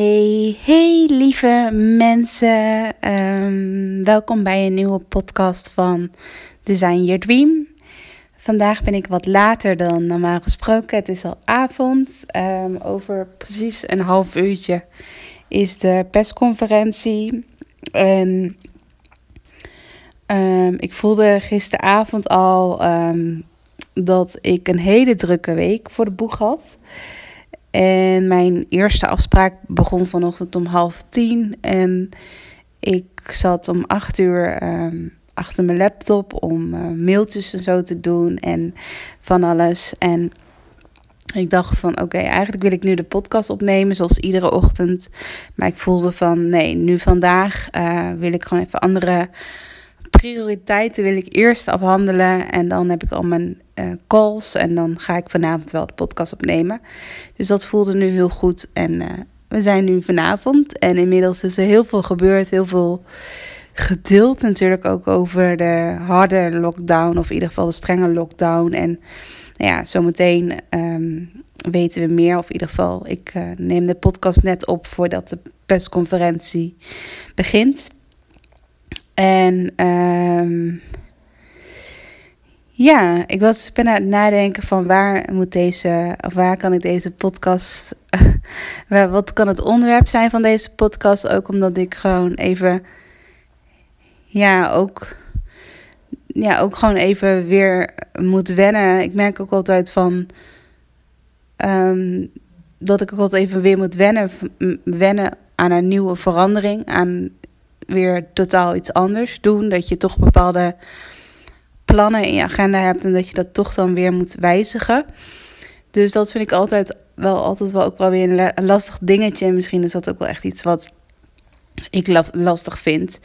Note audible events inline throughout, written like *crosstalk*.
Hey, hey lieve mensen. Ehm, welkom bij een nieuwe podcast van Design Your Dream. Vandaag ben ik wat later dan normaal gesproken. Het is al avond. Ehm, over precies een half uurtje is de persconferentie. En ehm, ik voelde gisteravond al dat ik een hele drukke week voor de boeg had. En mijn eerste afspraak begon vanochtend om half tien. En ik zat om acht uur achter mijn laptop om uh, mailtjes en zo te doen en van alles. En ik dacht van oké, eigenlijk wil ik nu de podcast opnemen zoals iedere ochtend. Maar ik voelde van nee, nu vandaag uh, wil ik gewoon even andere prioriteiten wil ik eerst afhandelen. En dan heb ik al mijn uh, calls en dan ga ik vanavond wel de podcast opnemen. Dus dat voelde nu heel goed en we zijn nu vanavond en inmiddels is er heel veel gebeurd, heel veel gedeeld natuurlijk ook over de harde lockdown, of in ieder geval de strenge lockdown. En nou ja, zometeen um, weten we meer, of in ieder geval, ik uh, neem de podcast net op voordat de persconferentie begint. En um, ja, ik was, ben aan het nadenken van waar moet deze, of waar kan ik deze podcast, *laughs* wat kan het onderwerp zijn van deze podcast? Ook omdat ik gewoon even ja, ook, ja, ook gewoon even weer moet wennen. Ik merk ook altijd van um, dat ik ook altijd even weer moet wennen, wennen aan een nieuwe verandering, aan weer totaal iets anders doen. Dat je toch bepaalde plannen in je agenda hebt en dat je dat toch dan weer moet wijzigen. Dus dat vind ik altijd wel, altijd wel ook wel weer een lastig dingetje. En misschien is dat ook wel echt iets wat ik lastig vind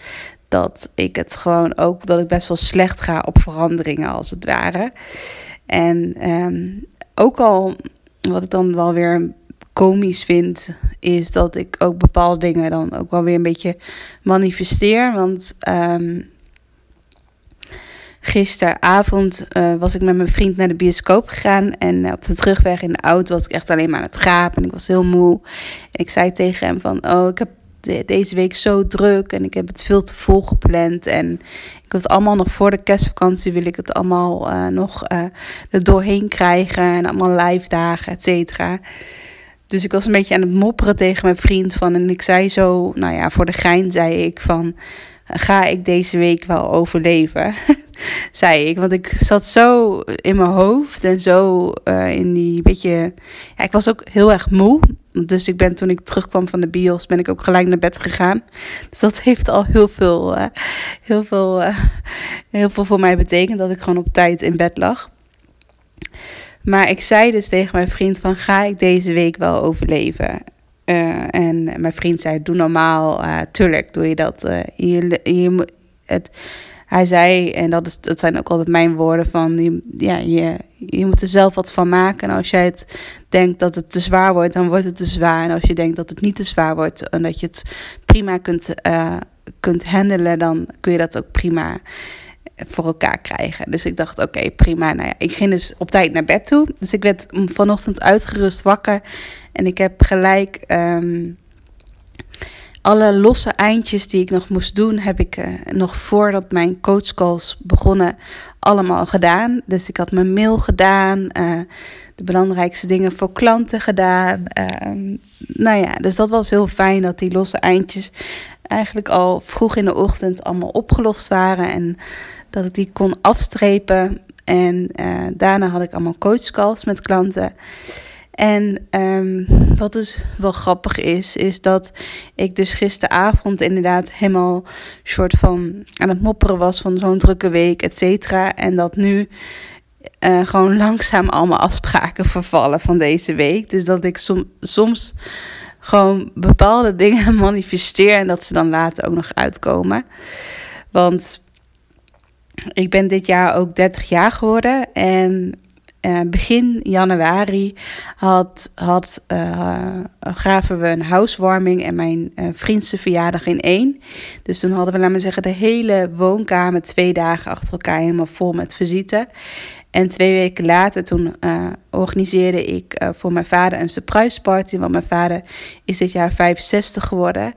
dat ik het gewoon ook, dat ik best wel slecht ga op veranderingen als het ware. En um, ook al, wat ik dan wel weer komisch vind, is dat ik ook bepaalde dingen dan ook wel weer een beetje manifesteer. Want um, gisteravond uh, was ik met mijn vriend naar de bioscoop gegaan. En op de terugweg in de auto was ik echt alleen maar aan het gapen. En ik was heel moe. Ik zei tegen hem van, oh, ik heb deze week zo druk en ik heb het veel te vol gepland. En ik wil het allemaal nog voor de kerstvakantie, wil ik het allemaal uh, nog uh, er doorheen krijgen. En allemaal live dagen, et cetera. Dus ik was een beetje aan het mopperen tegen mijn vriend van. En ik zei zo, nou ja, voor de gein zei ik van ga ik deze week wel overleven? *laughs* zei ik. Want ik zat zo in mijn hoofd en zo uh, in die beetje. Ja, ik was ook heel erg moe. Dus ik ben toen ik terugkwam van de bios, ben ik ook gelijk naar bed gegaan. Dus dat heeft al heel veel, uh, heel veel, uh, heel veel voor mij betekend dat ik gewoon op tijd in bed lag. Maar ik zei dus tegen mijn vriend van ga ik deze week wel overleven? Uh, en mijn vriend zei doe normaal, uh, tuurlijk doe je dat. Uh, je, je, het, hij zei, en dat, is, dat zijn ook altijd mijn woorden, van je, ja, je, je moet er zelf wat van maken. En als jij het denkt dat het te zwaar wordt, dan wordt het te zwaar. En als je denkt dat het niet te zwaar wordt en dat je het prima kunt, uh, kunt handelen, dan kun je dat ook prima voor elkaar krijgen. Dus ik dacht, oké, prima. Nou ja, ik ging dus op tijd naar bed toe. Dus ik werd vanochtend uitgerust wakker. En ik heb gelijk um, alle losse eindjes die ik nog moest doen, heb ik uh, nog voordat mijn coachcalls begonnen allemaal gedaan. Dus ik had mijn mail gedaan, uh, de belangrijkste dingen voor klanten gedaan. Uh, nou ja, dus dat was heel fijn dat die losse eindjes eigenlijk al vroeg in de ochtend allemaal opgelost waren. En dat ik die kon afstrepen. En uh, daarna had ik allemaal coachcalls met klanten. En um, wat dus wel grappig is, is dat ik dus gisteravond inderdaad helemaal soort van aan het mopperen was van zo'n drukke week, et cetera. En dat nu uh, gewoon *laughs* langzaam allemaal afspraken vervallen van deze week. Dus dat ik som, soms gewoon bepaalde *laughs* dingen manifesteer en dat ze dan later ook nog uitkomen. Want ik ben dit jaar ook 30 jaar geworden en uh, begin januari had, had, uh, gaven we een housewarming en mijn uh, vriendse verjaardag in één. Dus toen hadden we, laten we zeggen, de hele woonkamer twee dagen achter elkaar helemaal vol met visite. En twee weken later, toen organiseerde ik voor mijn vader een surprise party. Want mijn vader is dit jaar 65 geworden.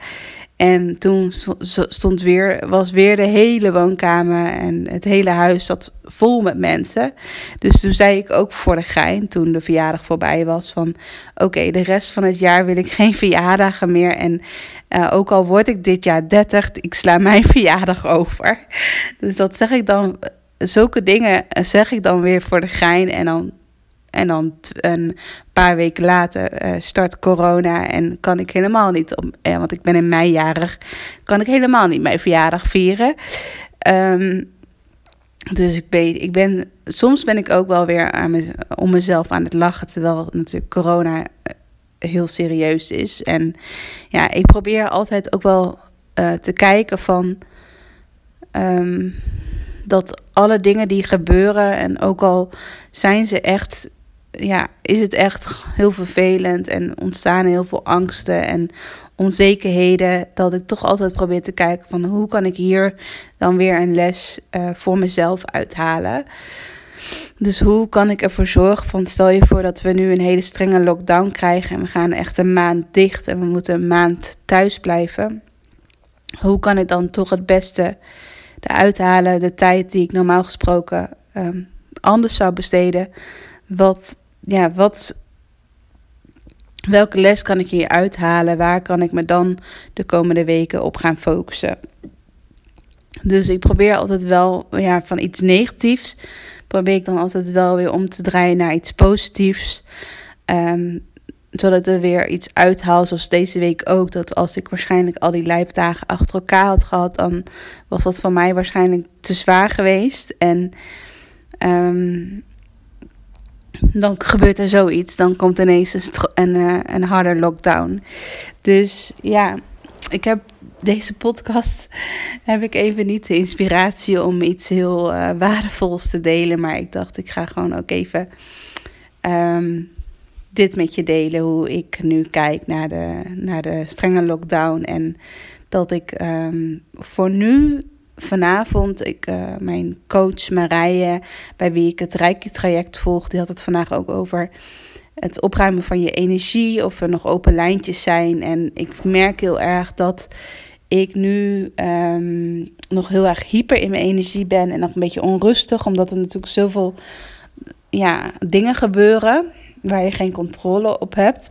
En toen stond weer, was weer de hele woonkamer en het hele huis zat vol met mensen. Dus toen zei ik ook voor de gein, toen de verjaardag voorbij was, van oké, de rest van het jaar wil ik *laughs* geen verjaardagen meer. En uh, ook al word ik dit jaar 30, ik sla mijn *laughs* verjaardag over. Dus dat zeg ik dan, zulke dingen zeg ik dan weer voor de gein. En dan en dan een paar weken later uh, start corona en kan ik helemaal niet, om, eh, want ik ben in mei jarig, kan ik helemaal niet mijn verjaardag vieren. Um, dus ik ben, ik ben, soms ben ik ook wel weer aan om mezelf aan het lachen, terwijl natuurlijk corona eh, heel serieus is. En ja, ik probeer altijd ook wel te kijken van um, dat alle dingen die gebeuren en ook al zijn ze echt ja, is het echt heel vervelend en ontstaan heel veel angsten en onzekerheden. Dat ik toch altijd probeer te kijken van hoe kan ik hier dan weer een les uh, voor mezelf uithalen. Dus hoe kan ik ervoor zorgen van stel je voor dat we nu een hele strenge lockdown krijgen en we gaan echt een maand dicht en we moeten een maand thuis blijven. Hoe kan ik dan toch het beste eruit halen, de tijd die ik normaal gesproken um, anders zou besteden, wat, ja, wat, welke les kan ik hier uithalen? Waar kan ik me dan de komende weken op gaan focussen? Dus ik probeer altijd wel ja, van iets negatiefs. Probeer ik dan altijd wel weer om te draaien naar iets positiefs. Um, zodat er weer iets uithaal. Zoals deze week ook. Dat als ik waarschijnlijk al die lijfdagen achter elkaar had gehad. Dan was dat voor mij waarschijnlijk te zwaar geweest. En um, dan gebeurt er zoiets. Dan komt ineens een, een, uh, een harder lockdown. Dus ja, ik heb deze podcast heb ik even niet de inspiratie om iets heel uh, waardevols te delen. Maar ik dacht, ik ga gewoon ook even um, dit met je delen. Hoe ik nu kijk naar de, naar de strenge lockdown. En dat ik um, voor nu vanavond, ik, uh, mijn coach Marije, bij wie ik het Rijke traject volg, die had het vandaag ook over het opruimen van je energie, of er nog open lijntjes zijn. En ik merk heel erg dat ik nu um, nog heel erg hyper in mijn energie ben en nog een beetje onrustig, omdat er natuurlijk zoveel ja, dingen gebeuren waar je geen controle op hebt.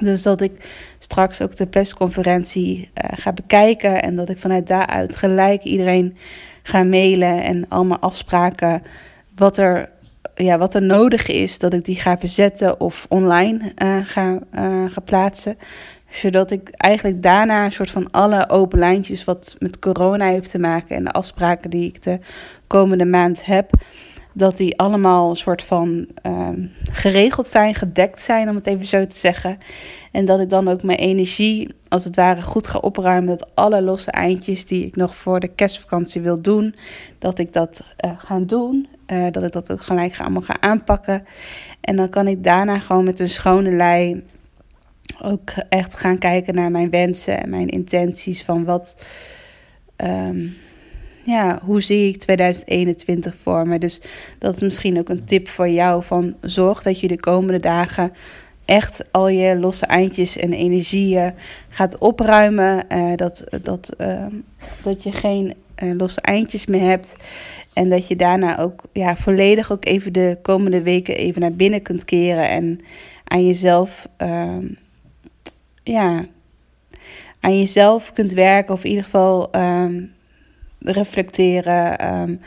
Dus dat ik straks ook de persconferentie uh, ga bekijken en dat ik vanuit daaruit gelijk iedereen ga mailen en allemaal afspraken wat er, ja, wat er nodig is, dat ik die ga verzetten of online uh, ga, uh, ga plaatsen. Zodat ik eigenlijk daarna een soort van alle open lijntjes wat met corona heeft te maken en de afspraken die ik de komende maand heb, dat die allemaal een soort van ehm, geregeld zijn, gedekt zijn, om het even zo te zeggen. En dat ik dan ook mijn energie, als het ware, goed ga opruimen. Dat alle losse eindjes die ik nog voor de kerstvakantie wil doen, dat ik dat uh, ga doen. Uh, dat ik dat ook gelijk ga, allemaal ga aanpakken. En dan kan ik daarna gewoon met een schone lei ook echt gaan kijken naar mijn wensen en mijn intenties van wat. Um, ja, hoe zie ik 2021 voor me? Dus dat is misschien ook een tip voor jou van zorg dat je de komende dagen echt al je losse eindjes en energieën gaat opruimen. Uh, dat, dat, uh, dat je geen uh, losse eindjes meer hebt. En dat je daarna ook ja, volledig ook even de komende weken even naar binnen kunt keren. En aan jezelf, ehm, ja, aan jezelf kunt werken. Of in ieder geval um, reflecteren. Um,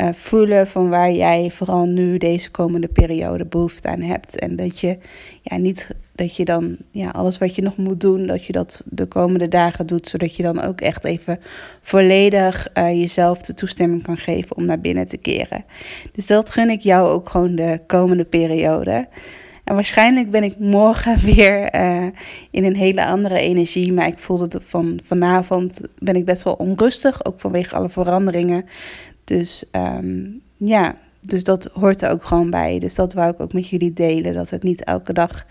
uh, voelen van waar jij vooral nu deze komende periode behoefte aan hebt. En dat je ja, niet dat je dan ja, alles wat je nog moet doen, dat je dat de komende dagen doet, zodat je dan ook echt even volledig uh, jezelf de toestemming kan geven om naar binnen te keren. Dus dat gun ik jou ook gewoon de komende periode. En waarschijnlijk ben ik morgen *laughs* weer uh, in een hele andere energie. Maar ik voelde van vanavond ben ik best wel onrustig. Ook vanwege alle veranderingen. Dus um, ja, dus dat hoort er ook gewoon bij. Dus dat wou ik ook met jullie delen. Dat het niet elke dag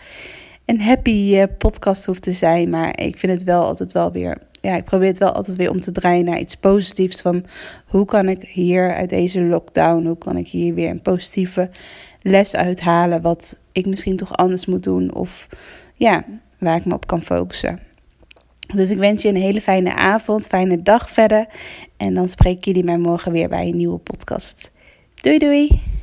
een happy uh, podcast hoeft te zijn. Maar ik vind het wel altijd wel weer. Ja, ik probeer het wel altijd weer om te draaien naar iets positiefs. Van hoe kan ik hier uit deze lockdown, hoe kan ik hier weer een positieve les uithalen. Wat ik misschien toch anders moet doen. Of ja, waar ik me op kan focussen. Dus ik wens je een hele fijne avond, fijne dag verder. En dan spreek ik jullie mij morgen weer bij een nieuwe podcast. Doei doei!